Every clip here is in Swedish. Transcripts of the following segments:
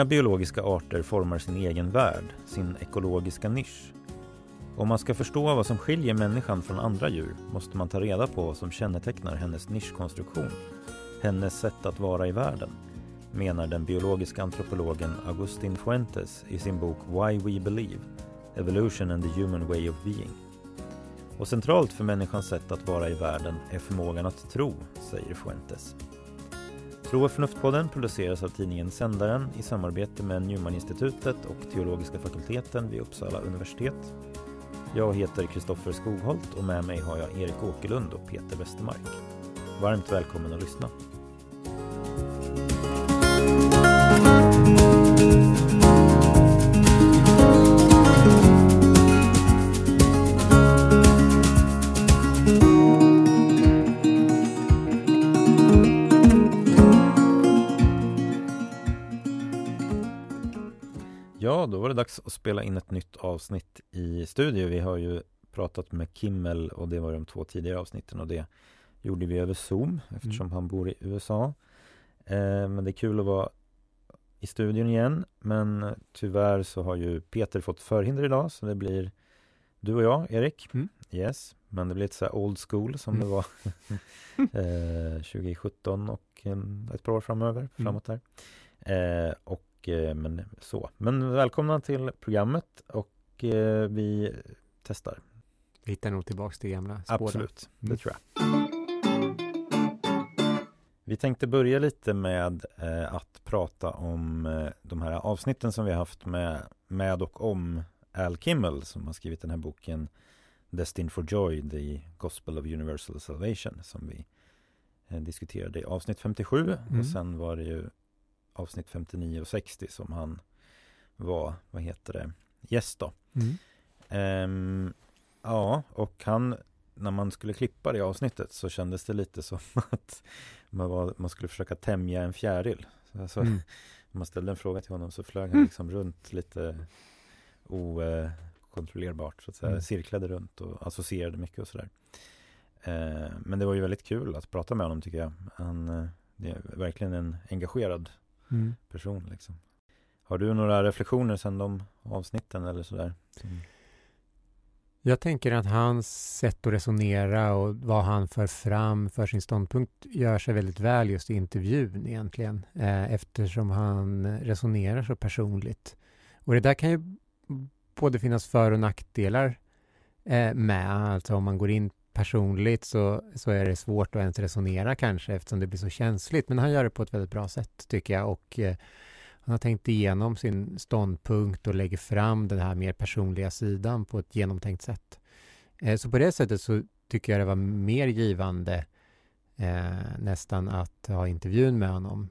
Många biologiska arter formar sin egen värld, sin ekologiska nisch. Om man ska förstå vad som skiljer människan från andra djur måste man ta reda på vad som kännetecknar hennes nischkonstruktion, hennes sätt att vara i världen, menar den biologiska antropologen Agustin Fuentes i sin bok Why We Believe Evolution and the Human Way of Being. Och centralt för människans sätt att vara i världen är förmågan att tro, säger Fuentes. Tro och förnuftpodden produceras av tidningen Sändaren i samarbete med Newman-institutet och Teologiska fakulteten vid Uppsala universitet. Jag heter Kristoffer Skogholt och med mig har jag Erik Åkerlund och Peter Westermark. Varmt välkommen att lyssna. Ja, då var det dags att spela in ett nytt avsnitt i studio. Vi har ju pratat med Kimmel och det var de två tidigare avsnitten och det gjorde vi över Zoom eftersom mm. han bor i USA. Eh, men det är kul att vara i studion igen. Men tyvärr så har ju Peter fått förhinder idag så det blir du och jag, Erik. Mm. Yes, men det blir lite så här old school som mm. det var eh, 2017 och ett par år framöver, mm. framåt där. Eh, och Eh, men så. Men välkomna till programmet och eh, vi testar. Vi hittar nog tillbaks till gamla spåren. Absolut, det mm. tror jag. Vi tänkte börja lite med eh, att prata om de här avsnitten som vi har haft med, med och om Al Kimmel som har skrivit den här boken Destined for Joy, The Gospel of Universal Salvation som vi diskuterade i avsnitt 57 mm. och sen var det ju avsnitt 59 och 60 som han var, vad heter det, gäst då. Mm. Um, ja, och han, när man skulle klippa det avsnittet så kändes det lite som att man, var, man skulle försöka tämja en fjäril. Alltså, mm. När man ställde en fråga till honom så flög han mm. liksom runt lite okontrollerbart, så att säga, mm. cirklade runt och associerade mycket och sådär. Uh, men det var ju väldigt kul att prata med honom tycker jag. Han uh, det är verkligen en engagerad mm. person. Liksom. Har du några reflektioner sedan de avsnitten eller sådär? Som... Jag tänker att hans sätt att resonera och vad han för fram för sin ståndpunkt gör sig väldigt väl just i intervjun egentligen, eh, eftersom han resonerar så personligt. Och det där kan ju både finnas för och nackdelar eh, med, alltså om man går in personligt så, så är det svårt att ens resonera kanske eftersom det blir så känsligt. Men han gör det på ett väldigt bra sätt tycker jag och eh, han har tänkt igenom sin ståndpunkt och lägger fram den här mer personliga sidan på ett genomtänkt sätt. Eh, så på det sättet så tycker jag det var mer givande eh, nästan att ha intervjun med honom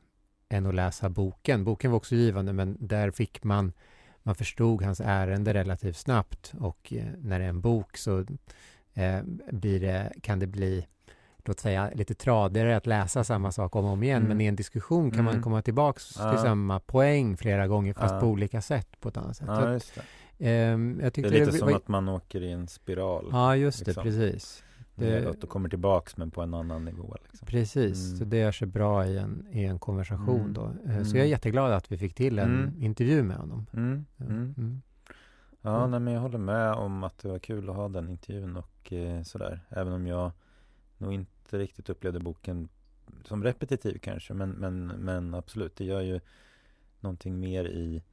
än att läsa boken. Boken var också givande men där fick man man förstod hans ärende relativt snabbt och eh, när det är en bok så eh, blir det, kan det bli låt säga lite tradigare att läsa samma sak om och om igen, mm. men i en diskussion kan mm. man komma tillbaks ja. till samma poäng flera gånger, fast ja. på olika sätt på ett annat sätt. Ja, det. Um, jag det är lite det, som att man åker i en spiral. Ja, just liksom. det, precis. Det, att du kommer tillbaks men på en annan nivå. Liksom. Precis, mm. så det gör sig bra i en, i en konversation mm. då. Uh, så jag är mm. jätteglad att vi fick till en mm. intervju med honom. Ja, nej, men jag håller med om att det var kul att ha den intervjun och eh, sådär. Även om jag nog inte riktigt upplevde boken som repetitiv kanske. Men, men, men absolut, det gör ju någonting mer i...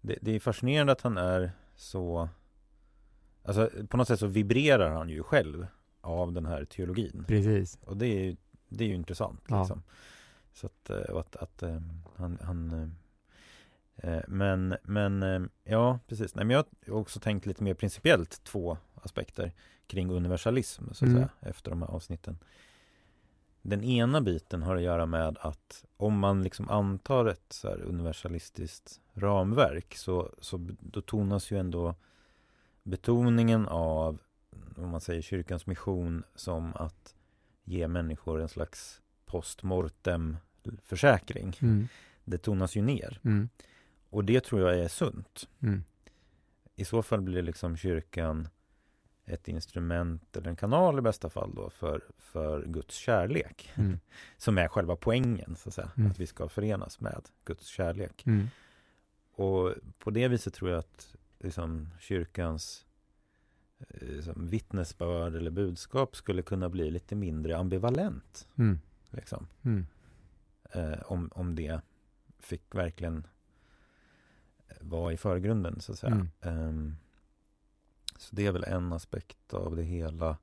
Det, det är fascinerande att han är så... Alltså på något sätt så vibrerar han ju själv av den här teologin. Precis. Och det är ju, det är ju intressant. Liksom. Ja. Så att, eh, att, att, att eh, han, han Eh, men, men eh, ja, precis. Nej, men jag har också tänkt lite mer principiellt två aspekter kring universalism så att mm. säga, efter de här avsnitten. Den ena biten har att göra med att om man liksom antar ett så universalistiskt ramverk så, så då tonas ju ändå betoningen av om man säger kyrkans mission som att ge människor en slags postmortem försäkring. Mm. Det tonas ju ner. Mm. Och det tror jag är sunt. Mm. I så fall blir liksom kyrkan ett instrument eller en kanal i bästa fall då för, för Guds kärlek. Mm. Som är själva poängen, så att säga. Mm. Att vi ska förenas med Guds kärlek. Mm. och på det viset tror jag att liksom, kyrkans liksom, vittnesbörd eller budskap skulle kunna bli lite mindre ambivalent. Mm. Liksom. Mm. Eh, om, om det fick verkligen vara i förgrunden så att säga. Mm. Um, så det är väl en aspekt av det hela.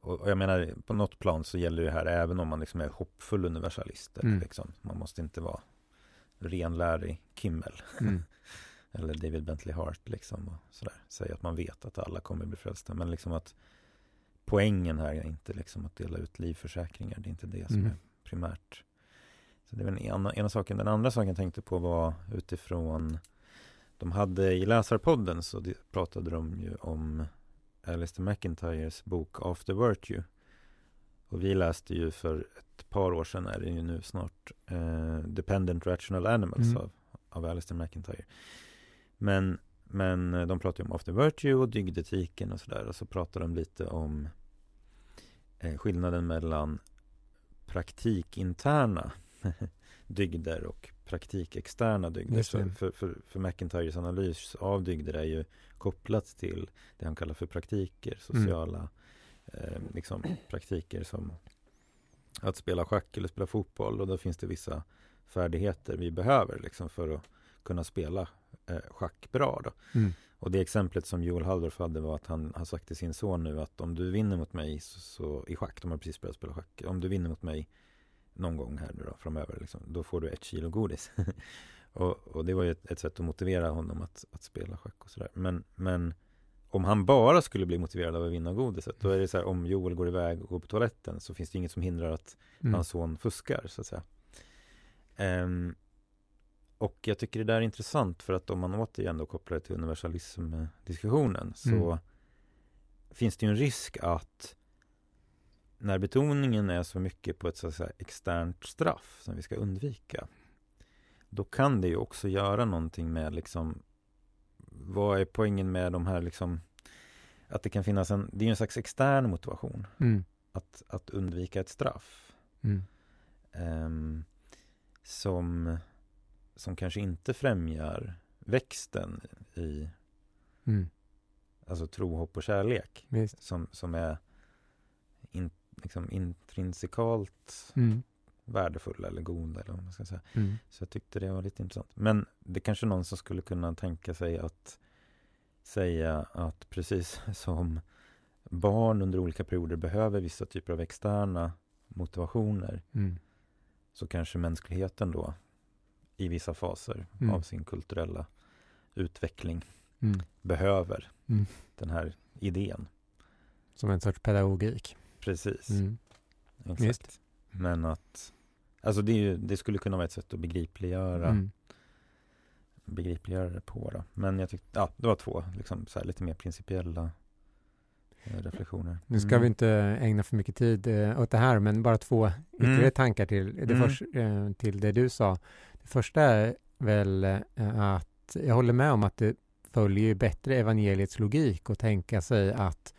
Och, och, jag menar, på något plan så gäller det här även om man liksom är hoppfull universalist. Mm. Liksom. Man måste inte vara renlärig Kimmel. Mm. Eller David Bentley Hart liksom. Och sådär. Säga att man vet att alla kommer bli frälsta. Men liksom att poängen här är inte liksom att dela ut livförsäkringar. Det är inte det som mm. är primärt. Så det är den ena, ena saken. Den andra saken jag tänkte på var utifrån de hade i läsarpodden så pratade de ju om Alistair McIntyres bok After Virtue. Och vi läste ju för ett par år sedan, är det ju nu snart, eh, Dependent Rational Animals mm. av, av Alistair McIntyre. Men, men de pratade om After Virtue och dygdetiken och sådär. Och så pratade de lite om eh, skillnaden mellan praktikinterna dygder och praktikexterna dygder. För, för, för, för McIntyres analys av dygder är ju kopplat till det han kallar för praktiker, sociala mm. eh, liksom, praktiker som att spela schack eller spela fotboll och då finns det vissa färdigheter vi behöver liksom, för att kunna spela eh, schack bra. Då. Mm. Och det exemplet som Joel Halldorf hade var att han har sagt till sin son nu att om du vinner mot mig så, så i schack, de har precis börjat spela schack, om du vinner mot mig någon gång här nu då, framöver, liksom, då får du ett kilo godis. och, och, det var ju ett, ett, sätt att motivera honom att, att spela schack och sådär. Men, men om han bara skulle bli motiverad av att vinna godiset, då är det så här, om Joel går iväg och går på toaletten så finns det inget som hindrar att mm. hans son fuskar, så att säga. Um, och jag tycker det där är intressant för att om man återigen då kopplar det till universalism-diskussionen så mm. finns det ju en risk att när betoningen är så mycket på ett så säga, externt straff som vi ska undvika då kan det ju också göra någonting med liksom vad är poängen med de här liksom att det kan finnas en, det är en slags extern motivation mm. att, att undvika ett straff mm. um, som som kanske inte främjar växten i mm. alltså tro, hopp och kärlek som, som är liksom intrinsikalt mm. värdefulla eller goda eller vad man ska säga. Mm. Så jag tyckte det var lite intressant. Men det är kanske någon som skulle kunna tänka sig att säga att precis som barn under olika perioder behöver vissa typer av externa motivationer mm. så kanske mänskligheten då i vissa faser mm. av sin kulturella utveckling mm. behöver mm. den här idén. Som en sorts pedagogik. Precis. Mm. Exakt. Men att Alltså det, ju, det, skulle kunna vara ett sätt att begripliggöra mm. Begripliggöra det på då. Men jag tyckte, ja det var två liksom så här, lite mer principiella eh, reflektioner. Nu ska mm. vi inte ägna för mycket tid eh, åt det här, men bara två ytterligare mm. tankar till det, mm. för, eh, till det du sa. Det första är väl eh, att jag håller med om att det följer bättre evangeliets logik och tänka sig att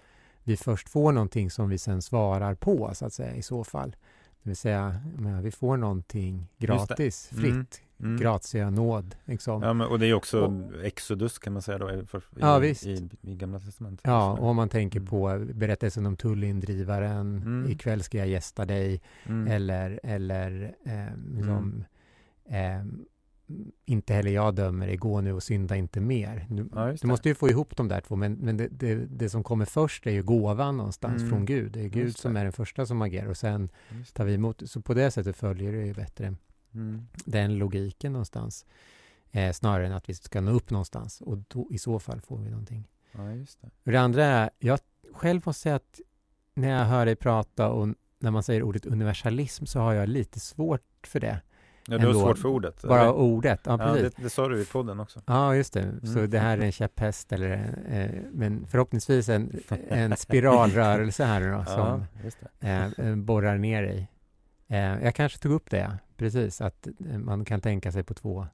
vi först får någonting som vi sen svarar på, så att säga, i så fall. Det vill säga, vi får någonting gratis, mm. fritt, mm. gratia nåd. Liksom. Ja, men, och det är också och, Exodus kan man säga då, i, ja, visst. I, i, Gamla Testamentet. Ja, och om man tänker mm. på berättelsen om tullindrivaren, mm. ikväll ska jag gästa dig, mm. eller, eller eh, liksom, eh, inte heller jag dömer dig, gå nu och synda inte mer. Du, ja, du måste ju få ihop de där två, men, men det, det, det, som kommer först är ju gåvan någonstans mm. från Gud. Det är Gud som är den första som agerar och sen tar vi emot. Så på det sättet följer det ju bättre mm. den logiken någonstans. Eh, snarare än att vi ska nå upp någonstans och då, i så fall får vi någonting. Ja, det. Det andra är, jag själv måste säga att när jag hör dig prata och när man säger ordet universalism så har jag lite svårt för det. Ja, du har svårt för ordet. Bara eller? ordet, ja, precis. Ja, det, det sa du i podden också. Ja, just det. Mm. Så det här är en käpphäst, eller, eh, men förhoppningsvis en, en spiralrörelse här då, som ja, eh, borrar ner dig. Eh, jag kanske tog upp det, precis, att eh, man kan tänka sig på två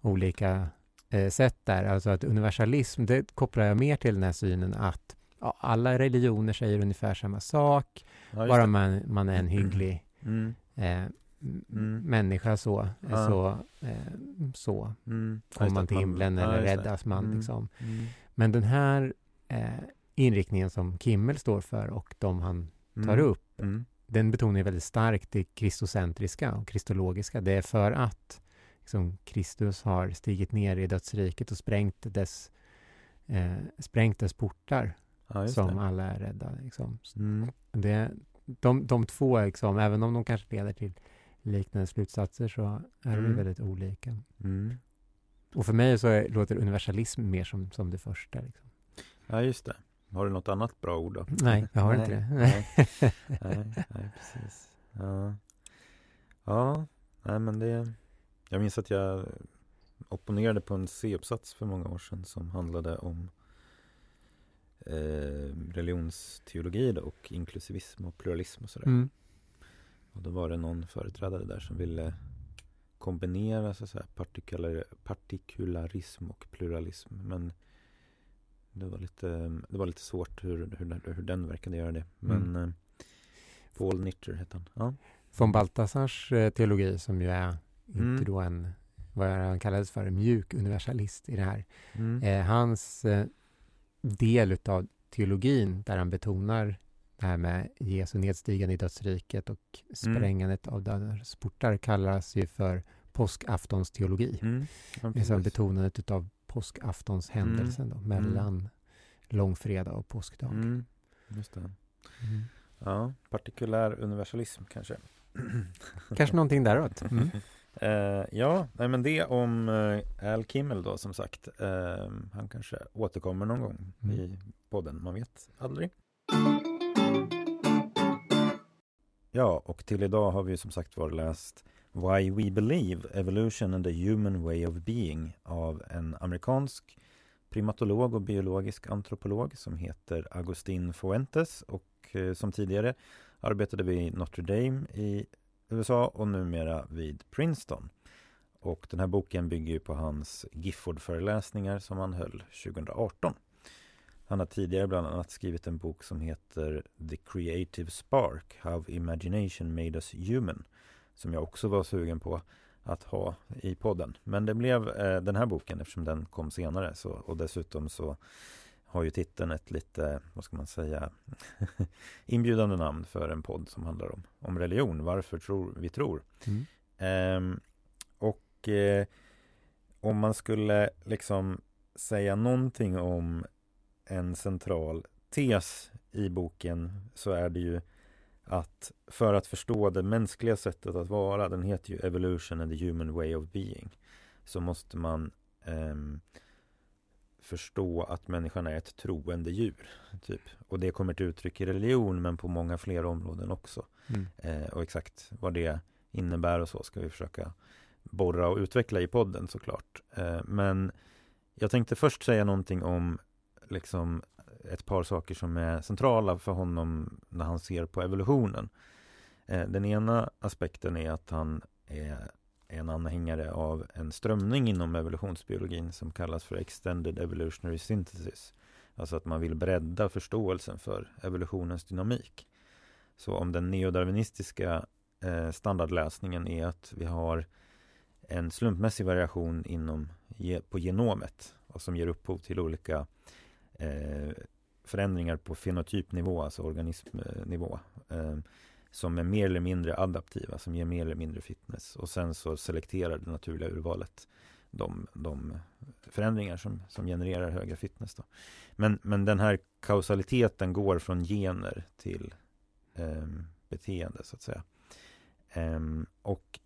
olika eh, sätt där. Alltså att universalism, det kopplar jag mer till den här synen att ja, alla religioner säger ungefär samma sak, bara man, man är en hygglig mm. Eh, mm. människa så, ja. så, eh, så mm. kommer man till himlen man, eller ja, räddas man. Mm. Liksom. Mm. Men den här eh, inriktningen som Kimmel står för och de han tar mm. upp, mm. den betonar väldigt starkt det kristocentriska och kristologiska. Det är för att liksom, Kristus har stigit ner i dödsriket och sprängt dess, eh, sprängt dess portar ja, som det. alla är rädda. Liksom. Det, de, de två, liksom, även om de kanske leder till liknande slutsatser så är mm. de väldigt olika. Mm. Och för mig så är, låter universalism mer som, som det första. Liksom. Ja, just det. Har du något annat bra ord då? Nej, jag har nej, inte det. Nej, nej, nej, precis. Ja, ja nej, men det... Jag minns att jag opponerade på en C-uppsats för många år sedan som handlade om eh, religionsteologi då, och inklusivism och pluralism och sådär. Mm. Och då var det någon företrädare där som ville kombinera så att säga, partikular, partikularism och pluralism. Men det var lite, det var lite svårt hur, hur, hur den verkade göra det. Men mm. eh, Paul Nitter hette han. Ja. Von Baltasars eh, teologi som ju är mm. inte då en, vad han kallades för, mjuk universalist i det här. Mm. Eh, hans eh, del utav teologin där han betonar det här med Jesu nedstigande i dödsriket och mm. sprängandet mm. av dödens portar kallas ju för påskaftonsteologi. Mm. Ja, liksom betonandet utav påskaftonshändelsen mm. då, mellan mm. långfredag och påskdag. Mm. Just det. Mm. Ja, partikulär universalism kanske. kanske någonting däråt. Uh, ja, nej, men det om uh, Al Kimmel då som sagt. Uh, han kanske återkommer någon gång i podden, man vet aldrig. Ja, och till idag har vi som sagt var läst Why We Believe Evolution and the Human Way of Being av en amerikansk primatolog och biologisk antropolog som heter Agustin Fuentes och eh, som tidigare arbetade vid Notre Dame i USA och numera vid Princeton. Och den här boken bygger på hans Gifford-föreläsningar som han höll 2018. Han har tidigare bland annat skrivit en bok som heter The Creative Spark How Imagination Made Us Human som jag också var sugen på att ha i podden. Men det blev eh, den här boken eftersom den kom senare så, och dessutom så har ju titeln ett lite, vad ska man säga, inbjudande namn för en podd som handlar om, om religion, varför tror vi tror. Mm. Ehm, och eh, om man skulle liksom säga någonting om en central tes i boken så är det ju att för att förstå det mänskliga sättet att vara, den heter ju Evolution and the Human Way of Being, så måste man um, förstå att människan är ett troende djur. Typ. Och det kommer till uttryck i religion men på många fler områden också. Mm. Eh, och exakt vad det innebär och så ska vi försöka borra och utveckla i podden såklart. Eh, men jag tänkte först säga någonting om liksom ett par saker som är centrala för honom när han ser på evolutionen. Eh, den ena aspekten är att han är en anhängare av en strömning inom evolutionsbiologin som kallas för Extended Evolutionary Synthesis. Alltså att man vill bredda förståelsen för evolutionens dynamik. Så om den neodarwinistiska eh, standardlösningen är att vi har en slumpmässig variation inom, på genomet och som ger upphov till olika eh, förändringar på fenotypnivå, alltså organismnivå. Eh, som är mer eller mindre adaptiva, som ger mer eller mindre fitness. Och sen så selekterar det naturliga urvalet de, de förändringar som, som genererar högre fitness. Då. Men, men den här kausaliteten går från gener till eh, beteende så att säga. Eh, och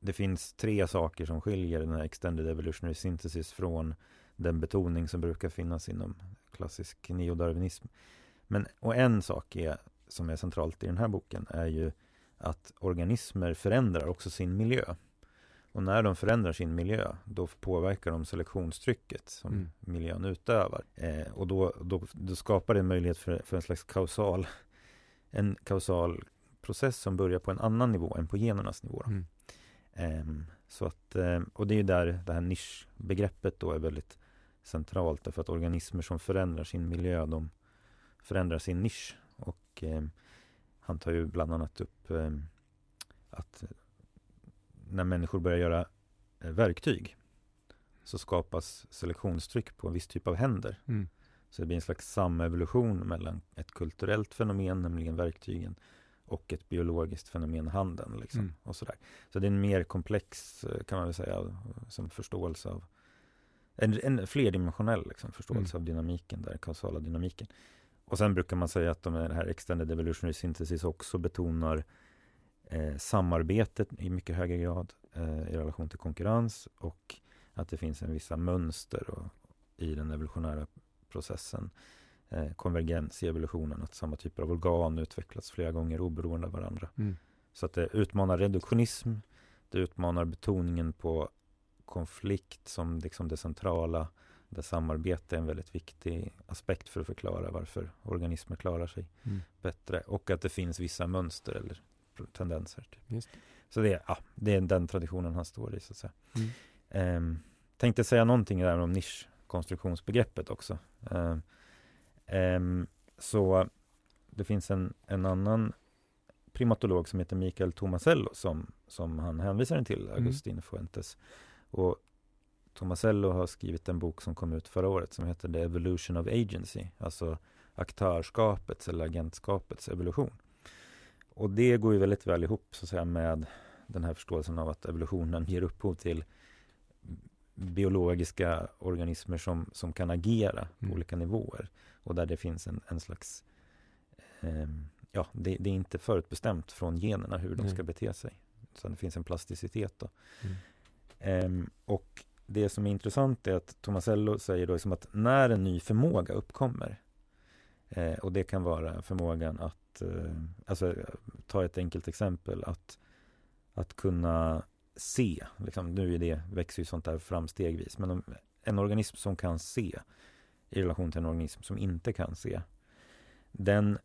det finns tre saker som skiljer den här Extended Evolutionary Synthesis från den betoning som brukar finnas inom klassisk neodarwinism. Men, och en sak är som är centralt i den här boken är ju att organismer förändrar också sin miljö. Och när de förändrar sin miljö, då påverkar de selektionstrycket som mm. miljön utövar. Eh, och då, då, då, skapar det en möjlighet för, för en slags kausal, en kausal process som börjar på en annan nivå än på genernas nivå. Mm. Eh, så att, eh, och det är där det här nischbegreppet då är väldigt centralt, därför att organismer som förändrar sin miljö, de förändrar sin nisch och eh, han tar ju bland annat upp eh, att när människor börjar göra eh, verktyg så skapas selektionstryck på en viss typ av händer. Mm. Så det blir en slags samevolution mellan ett kulturellt fenomen, nämligen verktygen, och ett biologiskt fenomen, handen. Liksom, Mm. och sådär. Så det är en mer komplex, eh, kan man väl säga, som förståelse av en, en flerdimensionell liksom, förståelse Mm. av dynamiken, där kausala dynamiken. Och sen brukar man säga att de här extended evolutionary synthesis också betonar eh, samarbetet i mycket högre grad eh, i relation till konkurrens och att det finns en vissa mönster och, i den evolutionära processen. Eh, konvergens i evolutionen, att samma typer av organ utvecklas flera gånger oberoende av varandra. Mm. Så att det utmanar reduktionism, det utmanar betoningen på konflikt som liksom det centrala, där samarbete är en väldigt viktig aspekt för att förklara varför organismer klarar sig Mm. bättre och att det finns vissa mönster eller tendenser. Typ. Det. Så det är, ja, det är den traditionen han står i så att säga. Mm. Ehm, tänkte säga någonting där om nischkonstruktionsbegreppet också. Ehm, ehm, så det finns en, en annan primatolog som heter Mikael Tomasello som, som han hänvisar till, Agustin Fuentes. Och Tomasello har skrivit en bok som kom ut förra året som heter The Evolution of Agency, alltså aktörskapets eller agentskapets evolution. Och det går ju väldigt väl ihop så att säga med den här förståelsen av att evolutionen ger upphov till biologiska organismer som, som kan agera på Mm. olika nivåer och där det finns en, en slags ehm, ja, det, det är inte förutbestämt från generna hur de Nej. ska bete sig. Så det finns en plasticitet då. Mm. Ehm, och det som är intressant är att Tomasello säger då liksom att när en ny förmåga uppkommer eh, och det kan vara förmågan att, eh, alltså ta ett enkelt exempel, att, att kunna se, liksom, nu är det, växer ju sånt där framstegvis. men om, en organism som kan se i relation till en organism som inte kan se, den,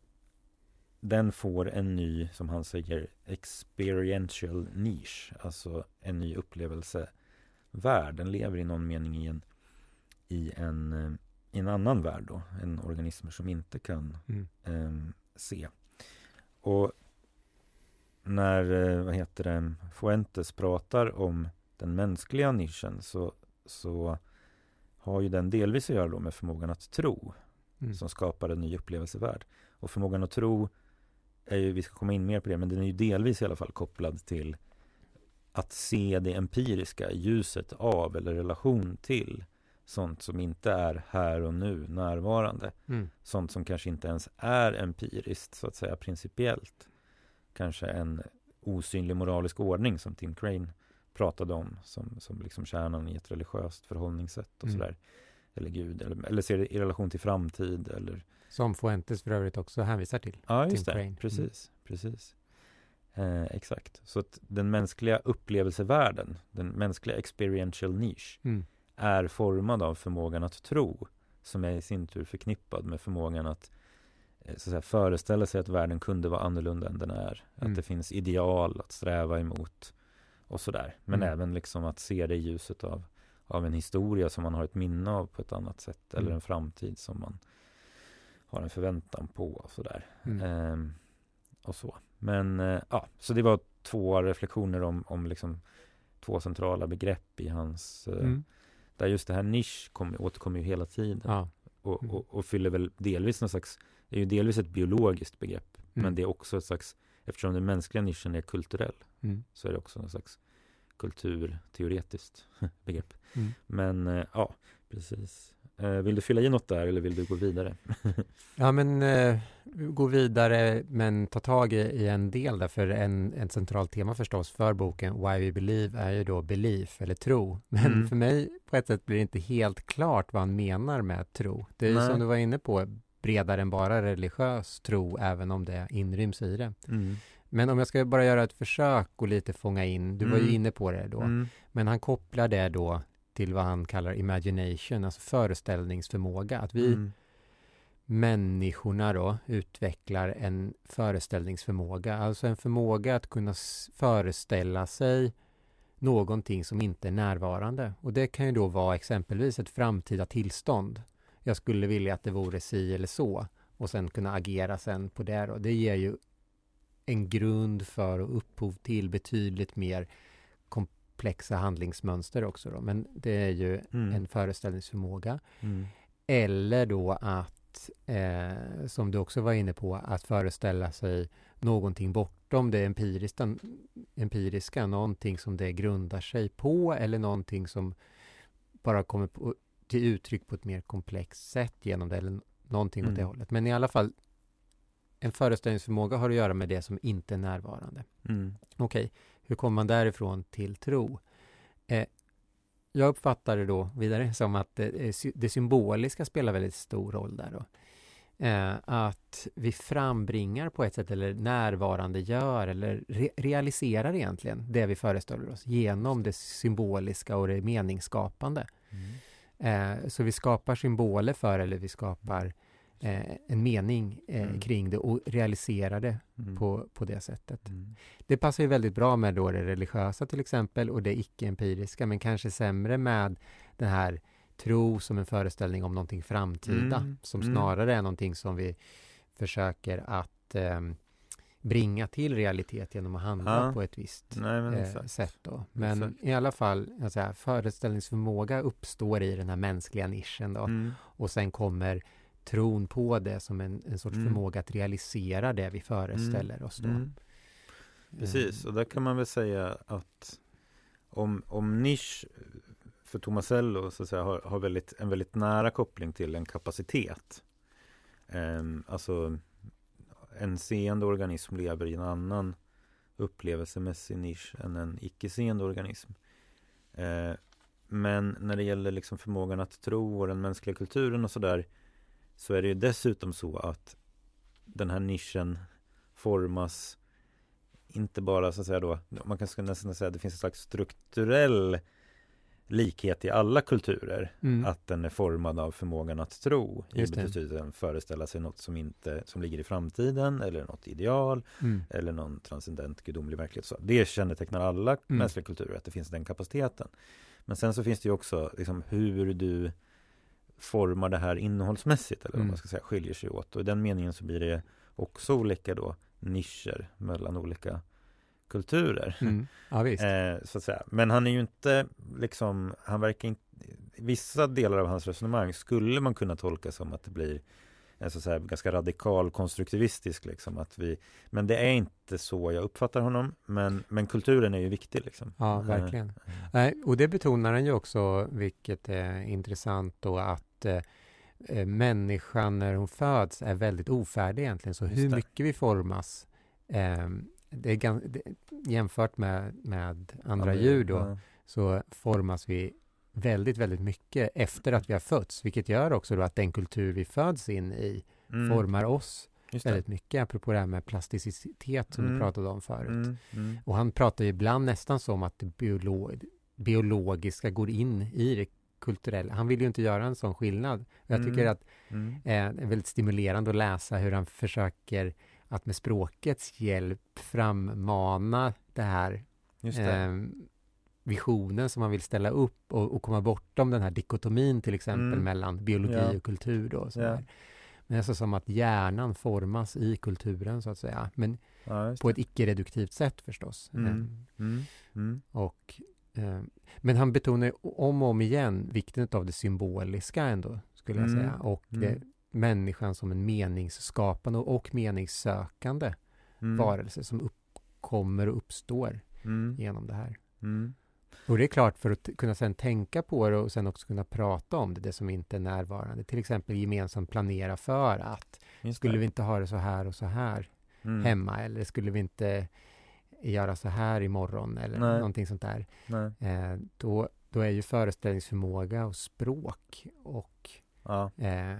den får en ny, som han säger, experiential niche, alltså en ny upplevelsevärld. Den lever i någon mening i en, i en, eh, i en annan värld då, en organism som inte kan Mm. eh, se. Och när, eh, vad heter det, Fuentes pratar om den mänskliga nischen så, så har ju den delvis att göra då med förmågan att tro Mm. som skapar en ny upplevelsevärld. Och förmågan att tro är ju, vi ska komma in mer på det, men den är ju delvis i alla fall kopplad till att se det empiriska ljuset av eller relation till sånt som inte är här och nu närvarande. Mm. Sånt som kanske inte ens är empiriskt, så att säga principiellt. Kanske en osynlig moralisk ordning som Tim Crane pratade om som, som liksom kärnan i ett religiöst förhållningssätt och Mm. sådär. Eller Gud, eller, eller ser det i relation till framtid eller Som Fuentes för övrigt också hänvisar till. Ja, just Tim det. Crane. Precis, precis. Eh, exakt. Så att den mänskliga upplevelsevärlden, den mänskliga experiential niche, Mm. är formad av förmågan att tro, som är i sin tur förknippad med förmågan att, eh, så att säga, föreställa sig att världen kunde vara annorlunda än den är. Mm. Att det finns ideal att sträva emot och sådär. Men Mm. även liksom att se det i ljuset av, av en historia som man har ett minne av på ett annat sätt. Eller Mm. en framtid som man har en förväntan på och sådär. Mm. Ehm, och så. Men eh, ja, så det var två reflektioner om, om liksom två centrala begrepp i hans eh, Mm. där just det här nisch kom, återkommer ju hela tiden Ja. och, Mm. och, och fyller väl delvis någon slags, är ju delvis ett biologiskt begrepp Mm. men det är också ett slags, eftersom den mänskliga nischen är kulturell Mm. så är det också någon slags kulturteoretiskt begrepp. Mm. Men eh, ja, precis. Eh, vill du fylla i något där eller vill du gå vidare? Ja, men eh, gå vidare, men ta tag i, i en del där, för en, en centralt tema förstås för boken Why We Believe är ju då belief, eller tro. Men Mm. för mig på ett sätt blir det inte helt klart vad han menar med tro. Det är ju som du var inne på, bredare än bara religiös tro, även om det inryms i det. Mm. Men om jag ska bara göra ett försök och lite fånga in, du var ju Mm. inne på det då, Mm. men han kopplar det då till vad han kallar imagination, alltså föreställningsförmåga. Att vi Mm. människorna då utvecklar en föreställningsförmåga, alltså en förmåga att kunna föreställa sig någonting som inte är närvarande. Och det kan ju då vara exempelvis ett framtida tillstånd. Jag skulle vilja att det vore si eller så och sen kunna agera sen på det då. Det ger ju en grund för och upphov till betydligt mer komplexa handlingsmönster också då, men det är ju Mm. en föreställningsförmåga. Mm. Eller då att, eh, som du också var inne på, att föreställa sig någonting bortom det empiriska, empiriska, någonting som det grundar sig på eller någonting som bara kommer på, till uttryck på ett mer komplext sätt genom det, eller någonting åt det Mm. hållet. Men i alla fall, en föreställningsförmåga har att göra med det som inte är närvarande. Mm. Okej, hur kommer man därifrån till tro? Eh, jag uppfattar det då vidare som att det, det symboliska spelar väldigt stor roll där då. Eh, att vi frambringar på ett sätt eller närvarande gör eller re realiserar egentligen det vi föreställer oss genom det symboliska och det meningsskapande. Mm. Eh, så vi skapar symboler för eller vi skapar eh, en mening eh, Mm. kring det och realiserar det Mm. på, på det sättet. Mm. Det passar ju väldigt bra med då det religiösa till exempel och det icke-empiriska men kanske sämre med den här tro som en föreställning om någonting framtida Mm, som mm. snarare är någonting som vi försöker att eh, bringa till realitet genom att handla Ja. på ett visst Nej men eh, sätt då. Men Exakt. i alla fall, säga, föreställningsförmåga uppstår i den här mänskliga nischen då Mm. och sen kommer tron på det som en, en sorts Mm. förmåga att realisera det vi föreställer oss då. Mm. Precis, Eh, och där kan man väl säga att om, om nisch för Tomasello så att säga, har, har väldigt, en väldigt nära koppling till en kapacitet. Ehm, alltså en seende organism lever i en annan upplevelsemässig nisch än en icke-seende organism. Eh, men när det gäller liksom förmågan att tro och den mänskliga kulturen och sådär så är det ju dessutom så att den här nischen formas inte bara så att säga då, man kan nästan säga att det finns en slags strukturell likhet i alla kulturer. Mm. Att den är formad av förmågan att tro. I betydelsen föreställa sig något som inte som ligger i framtiden eller något ideal Mm. eller någon transcendent gudomlig verklighet. Så det kännetecknar alla Mm. mänskliga kulturer, att det finns den kapaciteten. Men sen så finns det ju också liksom, hur du formar det här innehållsmässigt, eller vad Mm. man ska säga, skiljer sig åt. Och i den meningen så blir det också olika då nischer mellan olika kulturer. Mm. Ja. Eh, så att säga. Men han är ju inte liksom, han verkar inte, vissa delar av hans resonemang skulle man kunna tolka som att det blir en så säga, ganska radikal konstruktivistisk liksom att vi, men det är inte så jag uppfattar honom, men, men kulturen är ju viktig liksom. Ja, Eh, verkligen. eh, Nej, och det betonar han ju också, vilket är intressant då, att eh, eh, människan när hon föds är väldigt ofärdig egentligen. Så hur mycket vi formas, eh, det är jämfört med, med andra ja, djur då, ja. så formas vi väldigt, väldigt mycket efter att vi har fötts, vilket gör också då att den kultur vi föds in i Mm, formar oss väldigt mycket, apropå det här med plasticitet som Mm. du pratade om förut. Mm, mm, Och han pratar ju ibland nästan som att det biolo biologiska går in i det kulturella. Han vill ju inte göra en sån skillnad. Jag tycker Mm. att mm, eh, det är väldigt stimulerande att läsa hur han försöker att med språkets hjälp frammana det här det. eh, visionen som man vill ställa upp och, och komma bortom den här dikotomin till exempel Mm. mellan biologi Ja. och kultur då. Och så Ja. Men alltså som att hjärnan formas i kulturen så att säga. Men ja, på ett icke-reduktivt sätt förstås. Mm. Eh, Mm, mm, och, eh, men han betonar om och om igen vikten av det symboliska ändå, skulle jag Mm. säga. Och Mm. det, människan som en meningsskapande och meningssökande mm, varelse som uppkommer och uppstår mm, genom det här. mm, Och det är klart, för att kunna sen tänka på det och sen också kunna prata om det, det som inte är närvarande. Till exempel gemensamt planera för att skulle vi inte ha det så här och så här Mm, hemma eller skulle vi inte göra så här imorgon eller Nej. någonting sånt där. Eh, då, då är ju föreställningsförmåga och språk och ja, eh, eh,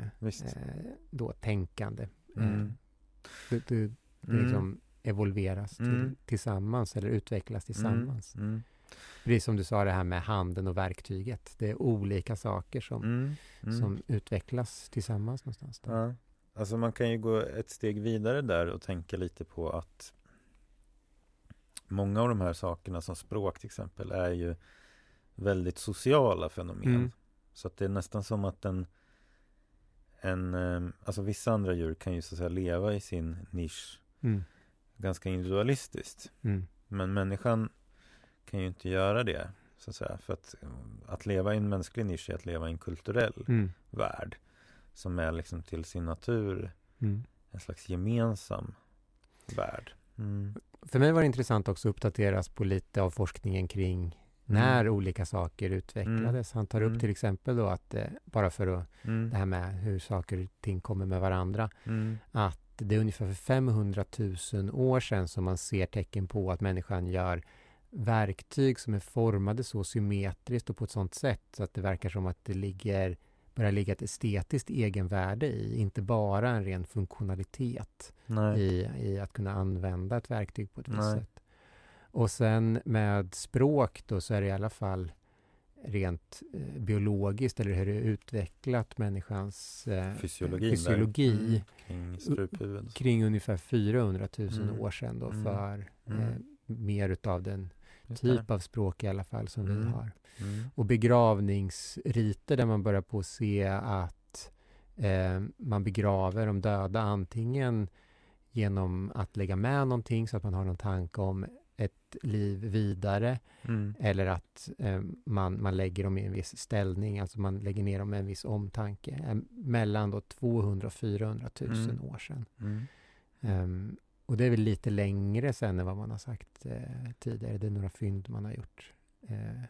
då tänkande. Mm. Eh, det, det, det Mm. liksom evolveras till, Mm. tillsammans eller utvecklas tillsammans. Mm, Precis som du sa det här med handen och verktyget. Det är olika saker som, mm, mm. som utvecklas tillsammans någonstans. Då. Ja, alltså man kan ju gå ett steg vidare där och tänka lite på att många av de här sakerna som språk till exempel är ju väldigt sociala fenomen. Mm. Så att det är nästan som att en, en eh, alltså vissa andra djur kan ju så att säga leva i sin nisch Mm. ganska individualistiskt. Mm. Men människan kan ju inte göra det. Så att, säga. För att, att leva i en mänsklig nisch är att leva i en kulturell Mm. värld. Som är liksom till sin natur Mm. en slags gemensam värld. Mm. För mig var det intressant också att uppdateras på lite av forskningen kring när olika saker utvecklades. Han tar upp Mm. till exempel då att, eh, bara för att, Mm. det här med hur saker och ting kommer med varandra, Mm. att det är ungefär för 500 000 år sedan som man ser tecken på att människan gör verktyg som är formade så symmetriskt och på ett sådant sätt så att det verkar som att det ligger, börjar ligga ett estetiskt egenvärde i, inte bara en ren funktionalitet i, i att kunna använda ett verktyg på ett visst sätt. Och sen med språk då så är det i alla fall rent eh, biologiskt eller hur det är utvecklat människans eh, Fysiologin där. fysiologi Mm. Kring kring ungefär 400 000 Mm. år sedan då Mm. för Mm. eh, mer utav den. Typ av språk i alla fall som vi Mm. har. Mm. Och begravningsriter där man börjar på att se att eh, man begraver de döda antingen genom att lägga med någonting så att man har någon tanke om ett liv vidare Mm. eller att eh, man, man lägger dem i en viss ställning, alltså man lägger ner dem med en viss omtanke eh, mellan då 200 och 400 000 Mm. år sedan. Mm. Och det är väl lite längre sen än vad man har sagt eh, tidigare. Det är några fynd man har gjort, eh,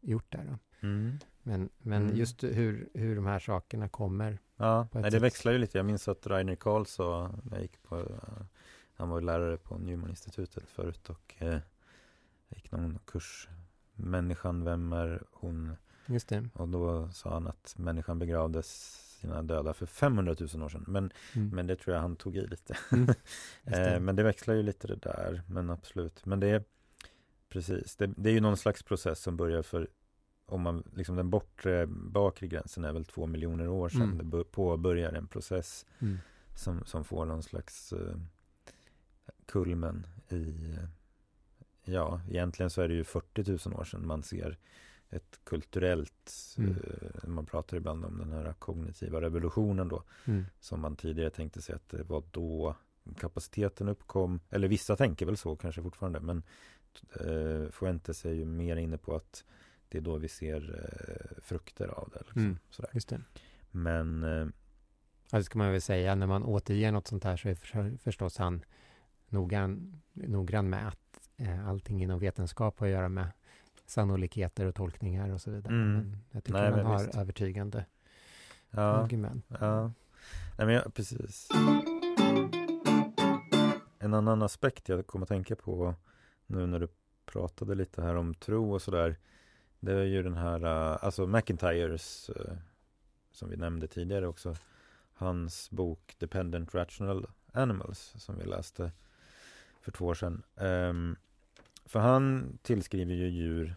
gjort där. Mm. Men, men Mm. just hur, hur de här sakerna kommer. Ja, nej, det sätt. växlar ju lite. Jag minns att Rainer Karlsson, när jag gick på, eh, han var ju lärare på Newman-institutet förut och eh, jag gick någon kurs, Människan, vem är hon? Just det. Och då sa han att människan begravdes sina döda för 500 000 år sedan. Men, Mm. men det tror jag han tog i lite. Mm. Just det. Eh, men det växlar ju lite det där, men absolut. Men det är precis, det, det är ju någon slags process som börjar för om man, liksom den bortre, bakre gränsen är väl två miljoner år sedan Mm. det bör, påbörjar en process Mm. som, som får någon slags eh, kulmen i, eh, ja, egentligen så är det ju 40 000 år sedan man ser ett kulturellt, Mm. eh, man pratar ibland om den här kognitiva revolutionen då, Mm. som man tidigare tänkte sig att det var då kapaciteten uppkom, eller vissa tänker väl så kanske fortfarande, men eh, Fuentes är ju mer inne på att det är då vi ser eh, frukter av det. Liksom, Mm. sådär. Just det. Men eh, Ja, det ska man väl säga. När man återger något sånt här så är för, förstås han noggrann, noggrann med att eh, allting inom vetenskap har att göra med sannolikheter och tolkningar och så vidare. Mm. Men jag tycker Nej, men har visst. övertygande ja, argument. ja. Nej, men jag, precis. En annan aspekt jag kom att tänka på nu när du pratade lite här om tro och sådär. Det är ju den här, eh, alltså McIntyres, eh, som vi nämnde tidigare också. Hans bok Dependent Rational Animals som vi läste för två år sedan. Ehm, för han tillskriver ju djur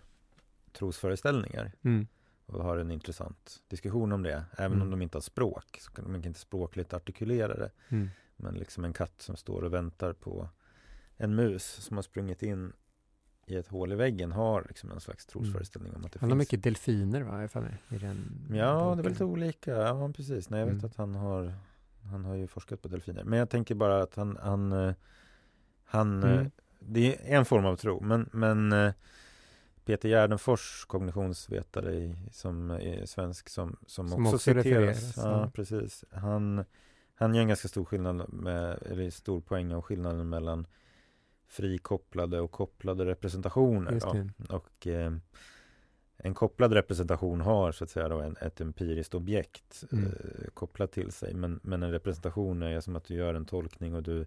trosföreställningar Mm. och har en intressant diskussion om det. Även Mm. om de inte har språk så kan de inte språkligt artikulera det. Mm. Men liksom en katt som står och väntar på en mus som har sprungit in i ett hål i väggen har liksom en slags trosföreställning om att det Han har finns. mycket delfiner va, alla fall, i den Ja, det är boken. väl lite olika. Ja, precis. Nej, jag vet Mm. att han har Han har ju forskat på delfiner. Men jag tänker bara att han Han, eh, han eh, Mm. Det är en form av tro. Men, men eh, Peter Gärdenfors, kognitionsvetare i, som är svensk som, som, Som också, också citeras. Ja, ja. precis. Han, han gör en ganska stor skillnad med, eller stor poäng av skillnaden mellan frikopplade och kopplade representationer. Det. Och eh, en kopplad representation har så att säga då en, ett empiriskt objekt Mm. eh, kopplat till sig. Men, men en representation är som att du gör en tolkning och du,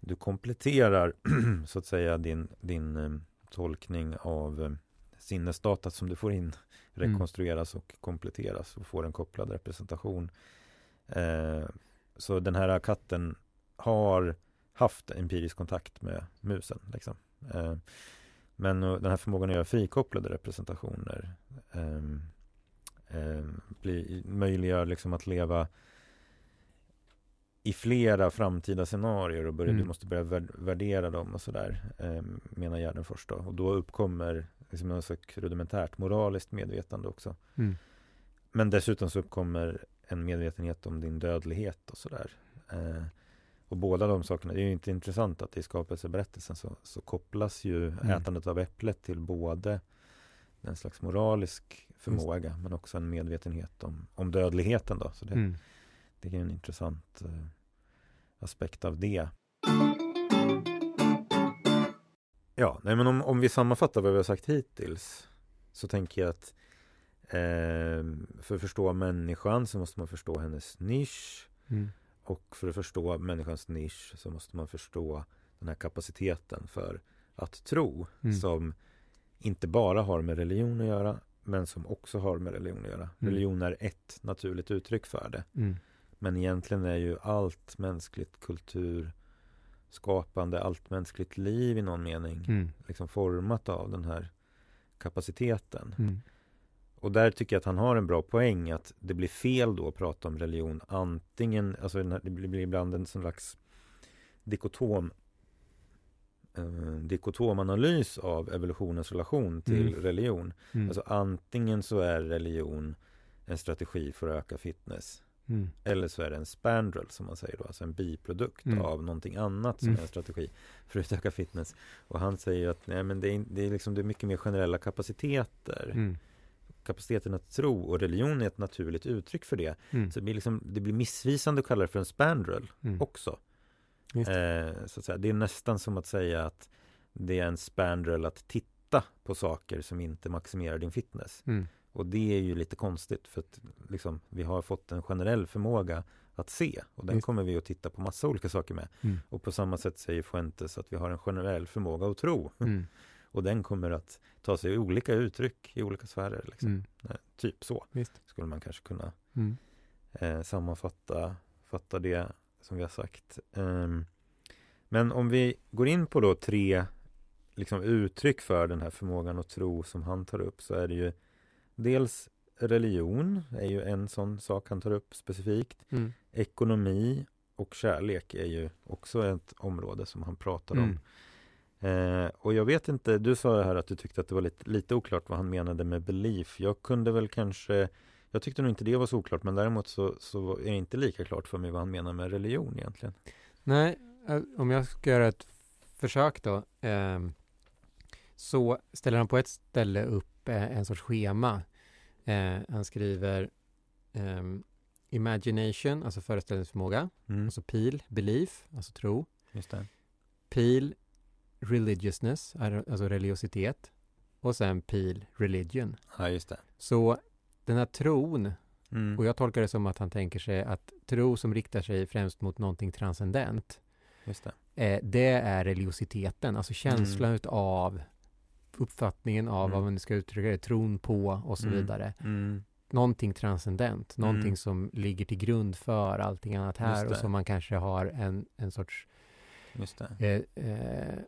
du kompletterar så att säga din, din eh, tolkning av eh, sinnesdatat som du får in Mm. rekonstrueras och kompletteras och får en kopplad representation. Eh, så den här katten har haft empirisk kontakt med musen. Liksom. Eh, men den här förmågan att göra frikopplade representationer eh, eh, blir, möjliggör liksom att leva i flera framtida scenarier och börja, Mm. du måste börja vär- värdera dem och sådär, eh, menar Gärdenfors då. Och då uppkommer liksom något slags rudimentärt moraliskt medvetande också. Mm. Men dessutom så uppkommer en medvetenhet om din dödlighet och sådär. Eh, Och båda de sakerna, det är ju inte intressant att i skapelseberättelsen så, så kopplas ju mm. ätandet av äpplet till både en slags moralisk förmåga men också en medvetenhet om, om dödligheten då. Så det, mm. Det är en intressant eh, aspekt av det. Ja, nej men om, om vi sammanfattar vad vi har sagt hittills så tänker jag att eh, för att förstå människan så måste man förstå hennes nisch. Mm. Och för att förstå människans nisch så måste man förstå den här kapaciteten för att tro mm. som inte bara har med religion att göra men som också har med religion att göra. Mm. Religion är ett naturligt uttryck för det. Mm. Men egentligen är ju allt mänskligt kulturskapande, allt mänskligt liv i någon mening mm. liksom format av den här kapaciteten. Mm. Och där tycker jag att han har en bra poäng att det blir fel då att prata om religion antingen, alltså det blir ibland en slags dikotom eh, dikotomanalys av evolutionens relation till mm. religion. Mm. Alltså antingen så är religion en strategi för att öka fitness mm. eller så är det en spandrel som man säger då, alltså en biprodukt mm. av någonting annat som mm. är en strategi för att öka fitness. Och han säger att nej, men det, är, det, är liksom, det är mycket mer generella kapaciteter mm kapaciteten att tro och religion är ett naturligt uttryck för det. Mm. Så det blir, liksom, det blir missvisande att kalla det för en spandrel också. Eh, så att säga. Det är nästan som att säga att det är en spandrel att titta på saker som inte maximerar din fitness. Och det är ju lite konstigt för att liksom, vi har fått en generell förmåga att se och den Just. kommer vi att titta på massa olika saker med. Mm. Och på samma sätt säger Fuentes att vi har en generell förmåga att tro. Mm. Och den kommer att ta sig olika uttryck i olika sfärer. Liksom. Mm. Eh, typ så Visst. skulle man kanske kunna mm. eh, sammanfatta fatta det som vi har sagt. Um, men om vi går in på då tre liksom, uttryck för den här förmågan att tro som han tar upp så är det ju dels religion är ju en sån sak han tar upp specifikt. Mm. Ekonomi och kärlek är ju också ett område som han pratar om. Mm. Eh, och jag vet inte, du sa här att du tyckte att det var lite, lite oklart vad han menade med belief. Jag kunde väl kanske jag tyckte nog inte det var så oklart men däremot så, så är det inte lika klart för mig vad han menar med religion egentligen. Nej, eh, om jag ska göra ett försök då eh, så ställer han på ett ställe upp eh, en sorts schema. Eh, han skriver ehm, Imagination, alltså föreställningsförmåga, mm. alltså pil, belief, alltså tro. Just det. Pil, religiousness, alltså religiositet. Och sen pil, religion. Ja, just det. Så den här tron, mm. och jag tolkar det som att han tänker sig att tro som riktar sig främst mot någonting transcendent, just det. Eh, det är religiositeten, alltså känslan mm. av uppfattningen av mm. vad man ska uttrycka det, tron på och så mm. vidare. Mm. Någonting transcendent, någonting mm. som ligger till grund för allting annat här och som man kanske har en, en sorts eh, eh,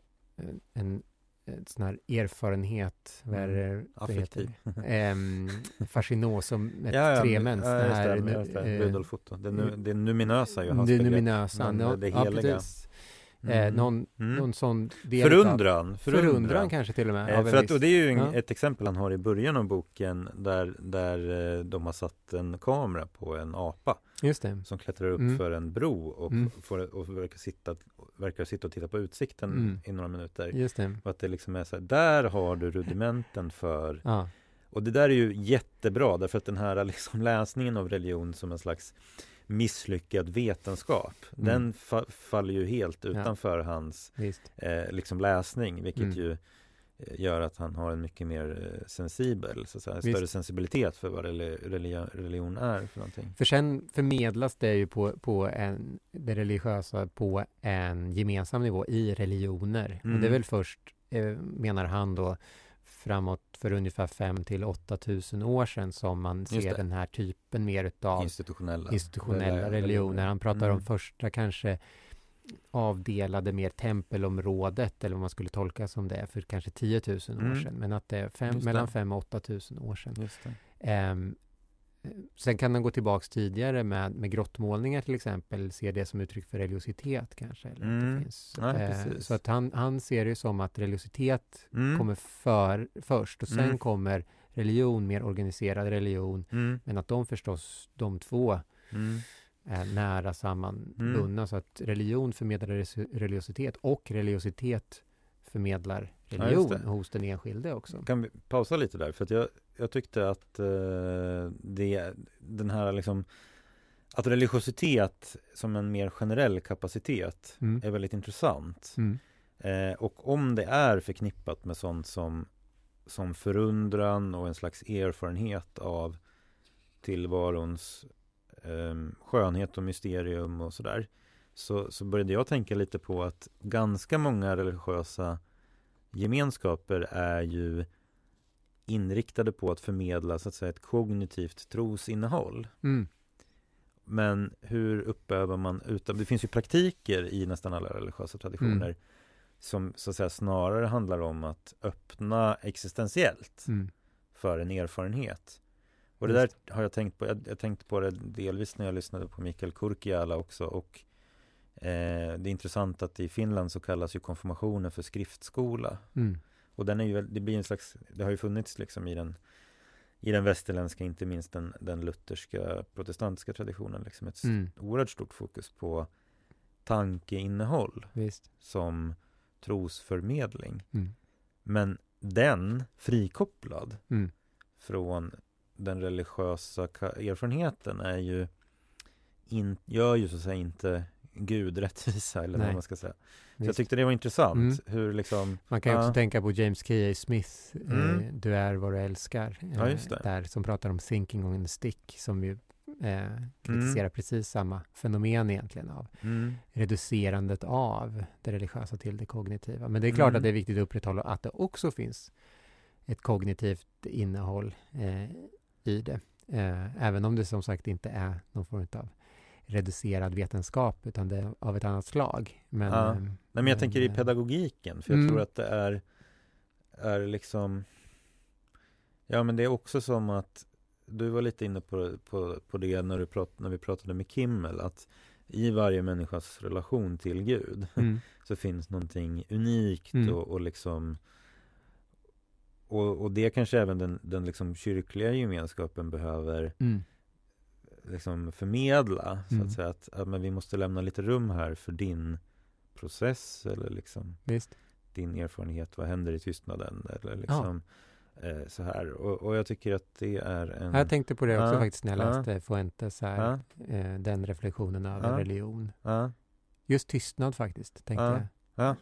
en, en sån här erfarenhet, vad är mm. det Affektiv. Um, fascinosum med ja, ja, tremens. Ja, det här, det, just det. Foto. Det, nu, det numinösa ju hans Det numinösa, no, det heliga. Ja, Eh, mm. någon, mm. någon sån del förundran, av, förundran. Förundran kanske till och med. Eh, för att, och det är ju ja. ett exempel han har i början av boken där, där eh, de har satt en kamera på en apa. Just det. Som klättrar upp mm. för en bro och, mm. får, och verkar, sitta, verkar sitta och titta på utsikten mm. i några minuter. Just det. Och att det liksom är så här, där har du rudimenten för ja. Och det där är ju jättebra därför att den här liksom läsningen av religion som en slags misslyckad vetenskap. Mm. Den fa faller ju helt utanför ja. hans eh, liksom läsning, vilket mm. ju eh, gör att han har en mycket mer eh, sensibel, så att säga, större sensibilitet för vad religion, religion är för någonting. För sen förmedlas det ju på, på en, det religiösa på en gemensam nivå i religioner. Mm. Och det är mm. väl först, eh, menar han då, framåt för ungefär 5 till 8 tusen år sedan som man ser den här typen mer utav institutionella, institutionella religioner. Han pratar mm. om första kanske avdelade mer tempelområdet eller vad man skulle tolka som det för kanske 10 000 år mm. sedan. Men att det är fem, mellan 5 och 8 tusen år sedan. Um, Sen kan den gå tillbaks tidigare med, med grottmålningar till exempel, se det som uttryck för religiositet kanske. Eller mm. det finns. Ja, eh, så att han, han ser det som att religiositet mm. kommer för, först och sen mm. kommer religion, mer organiserad religion. Mm. Men att de förstås, de två, mm. är nära sammanbundna. Mm. Så att religion förmedlar religiositet och religiositet förmedlar religion ja, hos den enskilde också. Kan vi pausa lite där? För att jag, jag tyckte att eh, det, den här liksom att religiositet som en mer generell kapacitet mm. är väldigt intressant. Mm. Eh, och om det är förknippat med sånt som, som förundran och en slags erfarenhet av tillvarons eh, skönhet och mysterium och sådär. Så, så började jag tänka lite på att ganska många religiösa gemenskaper är ju inriktade på att förmedla så att säga ett kognitivt trosinnehåll. Mm. Men hur uppövar man utan, det finns ju praktiker i nästan alla religiösa traditioner mm. som så att säga snarare handlar om att öppna existentiellt mm. för en erfarenhet. Och det där har jag tänkt på, jag, jag tänkte på det delvis när jag lyssnade på Mikael Kurkiala också och eh, det är intressant att i Finland så kallas ju konfirmationen för skriftskola. Mm. Och den är ju, det blir en slags, det har ju funnits liksom i den i den västerländska, inte minst den, den lutherska protestantiska traditionen, liksom ett mm. oerhört stort fokus på tankeinnehåll Visst. som trosförmedling. Mm. Men den frikopplad mm. från den religiösa erfarenheten är ju in, gör ju så att säga inte Gud rättvisa eller Nej. vad man ska säga. Så jag tyckte det var intressant mm. hur liksom Man kan ju också tänka på James K.A. Smith mm. eh, Du är vad du älskar eh, ja, Där som pratar om sinking on a stick som ju eh, kritiserar mm. precis samma fenomen egentligen av mm. reducerandet av det religiösa till det kognitiva. Men det är klart att mm. det är viktigt att upprätthålla att det också finns ett kognitivt innehåll eh, i det. Eh, även om det som sagt inte är någon form av reducerad vetenskap utan det är av ett annat slag. Men, ja. Nej, men jag tänker i eh, pedagogiken för jag mm. tror att det är, är liksom Ja men det är också som att Du var lite inne på, på, på det när, du prat, när vi pratade med Kimmel att i varje människas relation till Gud mm. så finns någonting unikt mm. och, och liksom och, och det kanske även den, den liksom kyrkliga gemenskapen behöver mm liksom förmedla så mm. att säga att, att men vi måste lämna lite rum här för din process eller liksom Visst. din erfarenhet, vad händer i tystnaden? Eller liksom ja. eh, så här. Och, och, jag tycker att det är en Jag tänkte på det också ja, faktiskt när jag läste ja, Fuentes här, eh, den reflektionen över religion. Just tystnad faktiskt, tänkte jag. Ja.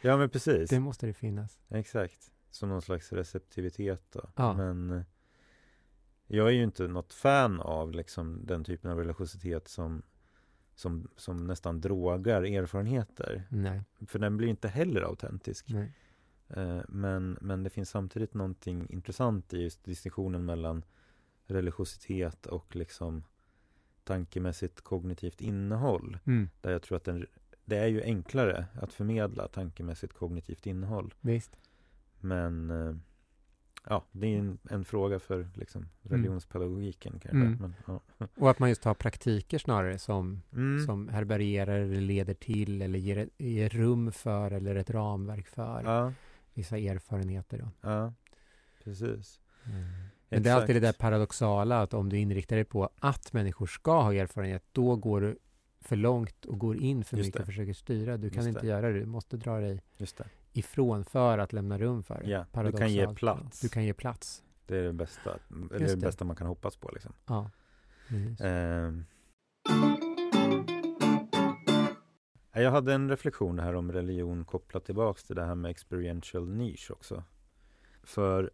ja, men precis. Det måste det finnas. Exakt, som någon slags receptivitet då. Men jag är ju inte något fan av liksom den typen av religiositet som, som, som nästan drogar erfarenheter. Nej. För den blir inte heller autentisk. Eh, men, men det finns samtidigt någonting intressant i just distinktionen mellan religiositet och liksom tankemässigt kognitivt innehåll. Mm. Där jag tror att den, det är ju enklare att förmedla tankemässigt kognitivt innehåll. Visst. Men eh, ja, det är en, en fråga för liksom, mm. religionspedagogiken kanske. Mm. Men, ja. Och att man just har praktiker snarare som, mm. som härbärgerar eller leder till eller ger, ger rum för eller ett ramverk för ja. vissa erfarenheter. Då. Ja, precis. Mm. Men det är alltid det där paradoxala att om du inriktar dig på att människor ska ha erfarenhet, då går du för långt och går in för mycket och försöker styra. Du kan inte göra det, du måste dra dig ifrån för att lämna rum för det. Ja, du kan ge plats. Du kan ge plats. Det är det bästa, eller det. det bästa man kan hoppas på. Liksom. Ja. Eh. Jag hade en reflektion här om religion kopplat tillbaks till det här med experiential niche också. För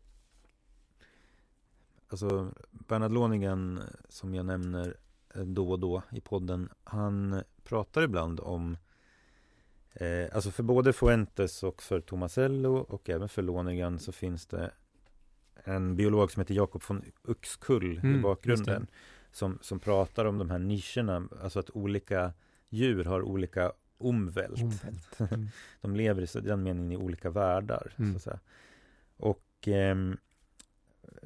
Alltså Bernhard Loningen som jag nämner eh, då och då i podden Han pratar ibland om Eh, alltså för både Fuentes och för Tomasello och även för Lonergan så finns det en biolog som heter Jakob von Uxkull mm, i bakgrunden som, som pratar om de här nischerna, alltså att olika djur har olika omvält. omvält. Mm. de lever i den meningen i olika världar. Mm. Så att säga. Och eh,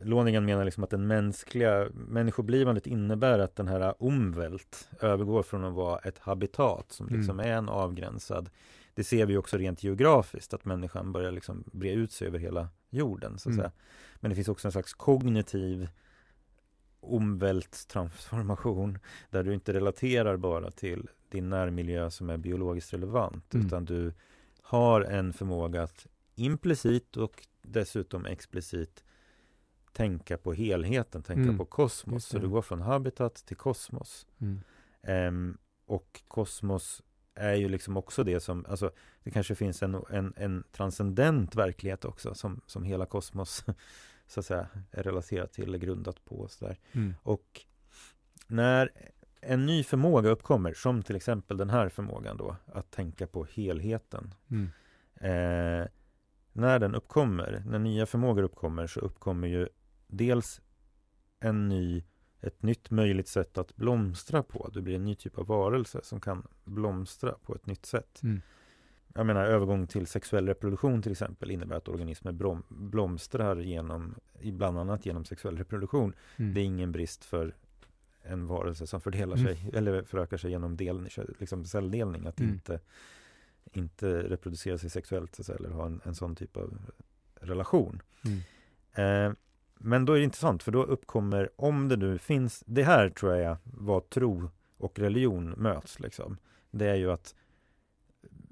Loningen menar liksom att den mänskliga människoblivandet innebär att den här omvält övergår från att vara ett habitat som liksom mm. är en avgränsad Det ser vi också rent geografiskt att människan börjar liksom bre ut sig över hela jorden så att mm. säga. Men det finns också en slags kognitiv omvältstransformation där du inte relaterar bara till din närmiljö som är biologiskt relevant mm. utan du har en förmåga att implicit och dessutom explicit tänka på helheten, tänka mm. på kosmos. Så du går från habitat till kosmos. Mm. Um, och kosmos är ju liksom också det som, alltså det kanske finns en, en, en transcendent verklighet också som, som hela kosmos så att säga är relaterat till eller grundat på. Och, så mm. och när en ny förmåga uppkommer, som till exempel den här förmågan då, att tänka på helheten. Mm. Eh, när den uppkommer, när nya förmågor uppkommer så uppkommer ju dels en ny, ett nytt möjligt sätt att blomstra på. Du blir en ny typ av varelse som kan blomstra på ett nytt sätt. Mm. Jag menar övergång till sexuell reproduktion till exempel innebär att organismer blom, blomstrar genom, bland annat genom sexuell reproduktion. Mm. Det är ingen brist för en varelse som fördelar mm. sig eller förökar sig genom del, liksom celldelning att mm. inte, inte reproducera sig sexuellt eller ha en, en sån typ av relation. Mm. Eh, men då är det intressant för då uppkommer, om det nu finns, det här tror jag vad tro och religion möts liksom. Det är ju att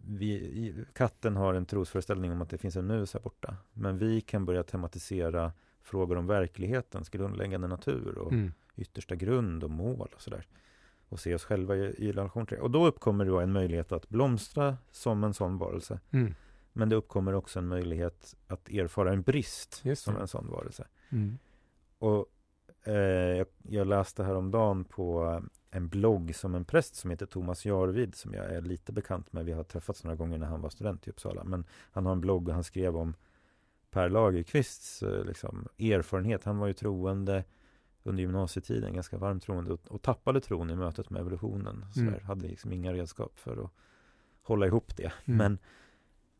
vi, katten har en trosföreställning om att det finns en mus här borta. Men vi kan börja tematisera frågor om verklighetens grundläggande natur och mm. yttersta grund och mål och sådär. Och se oss själva i, i relation till det. Och då uppkommer då en möjlighet att blomstra som en sån varelse. Mm. Men det uppkommer också en möjlighet att erfara en brist som en sån varelse. Mm. Och eh, jag, jag läste häromdagen på en blogg som en präst som heter Thomas Jarvid som jag är lite bekant med. Vi har träffats några gånger när han var student i Uppsala. Men han har en blogg och han skrev om Per Lagerkvists eh, liksom, erfarenhet. Han var ju troende under gymnasietiden, ganska varmt troende och, och tappade tron i mötet med evolutionen. Så mm. Hade liksom inga redskap för att hålla ihop det. Mm. Men,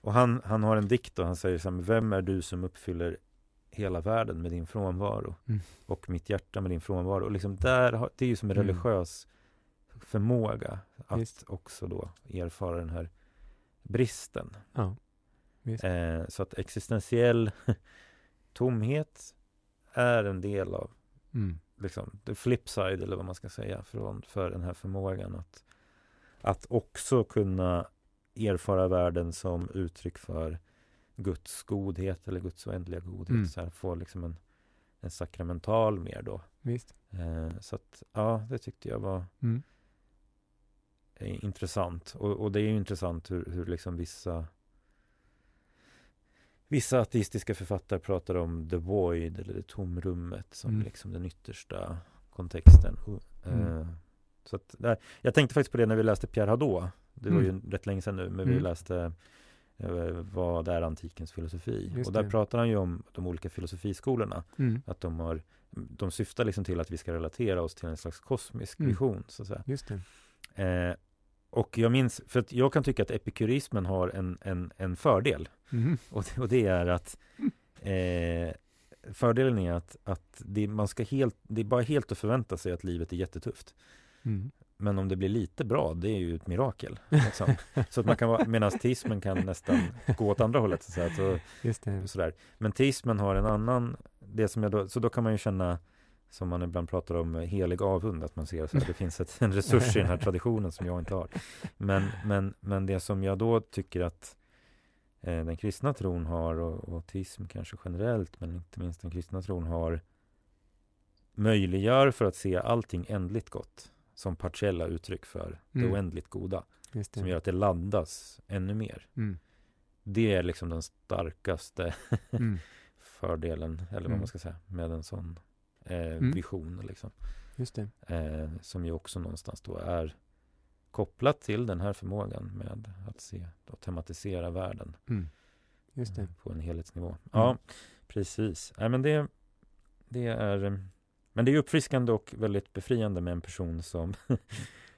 och han, han har en dikt och han säger så här, vem är du som uppfyller hela världen med din frånvaro mm. och mitt hjärta med din frånvaro. Och liksom där, det är ju som en mm. religiös förmåga att Just. också då erfara den här bristen. Ja. Eh, så att existentiell tomhet är en del av mm. liksom, the flip side eller vad man ska säga för, för den här förmågan att, att också kunna erfara världen som uttryck för Guds godhet eller Guds oändliga godhet. Mm. Så här, få liksom en, en sakramental mer då. Visst. Eh, så att, ja, det tyckte jag var mm. intressant. Och, och, det är ju intressant hur, hur liksom vissa Vissa ateistiska författare pratar om the void eller det tomrummet som mm. liksom den yttersta kontexten. Mm. Eh, så att där, jag tänkte faktiskt på det när vi läste Pierre Hadot. Det var ju mm. rätt länge sedan nu, men vi mm. läste vad är antikens filosofi? Just och där det. pratar han ju om de olika filosofiskolorna. Mm. Att de har de syftar liksom till att vi ska relatera oss till en slags kosmisk mm. vision. Så att säga. Just eh, och jag minns, för att jag kan tycka att epikurismen har en, en, en fördel. Mm. Och, det, och det är att eh, fördelen är att, att det, man ska helt, det är bara helt att förvänta sig att livet är jättetufft. Mm. Men om det blir lite bra, det är ju ett mirakel. Liksom. så att man kan vara, medan teismen kan nästan gå åt andra hållet. Så, så, Just det. Sådär. Men teismen har en annan, det som jag då, så då kan man ju känna som man ibland pratar om helig avund, att man ser att det finns ett, en resurs i den här traditionen som jag inte har. Men, men, men det som jag då tycker att eh, den kristna tron har och, och teism kanske generellt, men inte minst den kristna tron har möjliggör för att se allting ändligt gott som partiella uttryck för det mm. oändligt goda. Det. Som gör att det laddas ännu mer. Mm. Det är liksom den starkaste mm. fördelen, eller vad man mm. ska säga, med en sån eh, mm. vision. Liksom. Just det. Eh, som ju också någonstans då är kopplat till den här förmågan med att se och tematisera världen. Mm. Just det. Eh, på en helhetsnivå. Ja, precis. Nej, men det, det är men det är uppfriskande och väldigt befriande med en person som,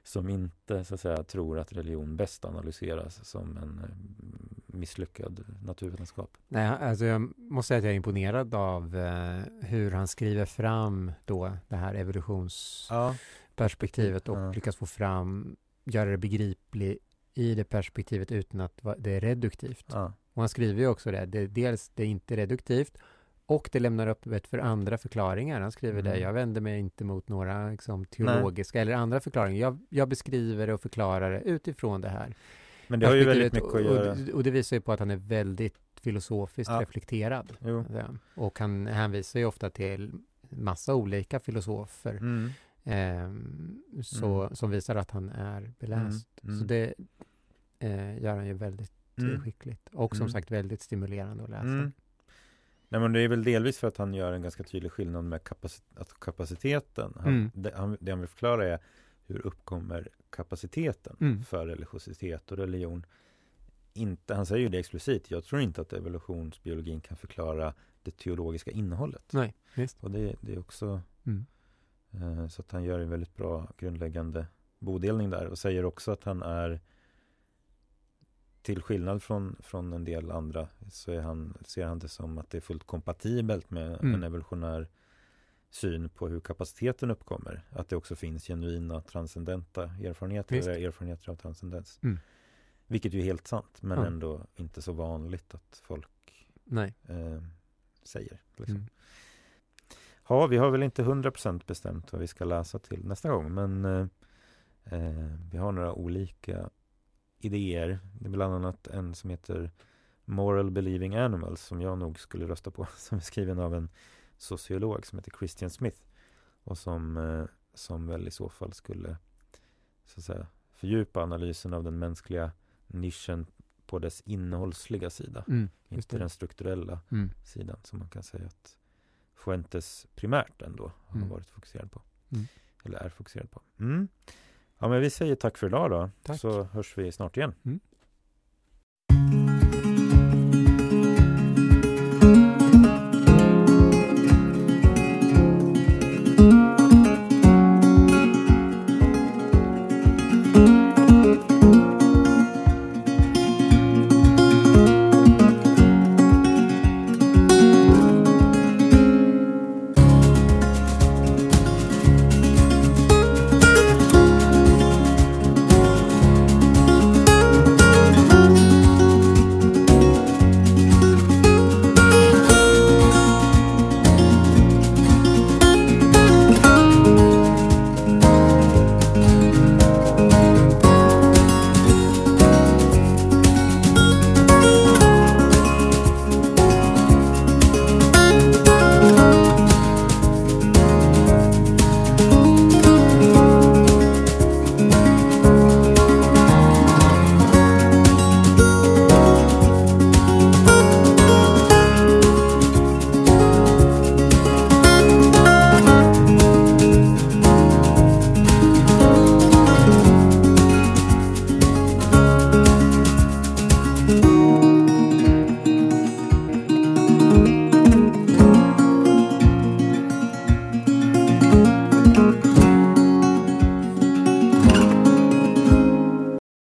som inte så att säga, tror att religion bäst analyseras som en eh, misslyckad naturvetenskap. Nej, alltså jag måste säga att jag är imponerad av eh, hur han skriver fram då det här evolutionsperspektivet ja. och ja. lyckas få fram, göra det begripligt i det perspektivet utan att det är reduktivt. Ja. Och han skriver ju också det, det dels det är inte reduktivt och det lämnar öppet för andra förklaringar. Han skriver mm. det, jag vänder mig inte mot några liksom, teologiska Nej. eller andra förklaringar. Jag, jag, beskriver och förklarar det utifrån det här. Men det har ju väldigt mycket att göra. Och, och det visar ju på att han är väldigt filosofiskt ja. reflekterad. Jo. Och han hänvisar ju ofta till massa olika filosofer. Mm. Eh, så, mm. Som visar att han är beläst. Mm. Så mm. det eh, gör han ju väldigt mm. skickligt. Och som sagt väldigt stimulerande att läsa. Nej men det är väl delvis för att han gör en ganska tydlig skillnad med kapacit alltså kapaciteten. Han, mm. det, han, det han vill förklara är hur uppkommer kapaciteten mm. för religiositet och religion. Inte, han säger ju det explicit, jag tror inte att evolutionsbiologin kan förklara det teologiska innehållet. Nej, visst. Och det, det är också mm. eh, så att han gör en väldigt bra grundläggande bodelning där och säger också att han är till skillnad från, från en del andra så han, ser han det som att det är fullt kompatibelt med mm. en evolutionär syn på hur kapaciteten uppkommer. Att det också finns genuina transcendenta erfarenheter, Visst. eller erfarenheter av transcendens. Mm. Vilket ju är helt sant, men ja. ändå inte så vanligt att folk. Eh, säger. Liksom. Mm. Ja, vi har väl inte 100% bestämt vad vi ska läsa till nästa gång, men eh, eh, vi har några olika idéer. Det är bland annat en som heter Moral Believing Animals som jag nog skulle rösta på. Som är skriven av en sociolog som heter Christian Smith. Och som, eh, som väl i så fall skulle så att säga, fördjupa analysen av den mänskliga nischen på dess innehållsliga sida. Mm, inte den strukturella mm. sidan som man kan säga att Fuentes primärt ändå har mm. varit fokuserad på. Mm. Eller är fokuserad på. Ja, men vi säger tack för idag då. Tack. Så hörs vi snart igen. Mm.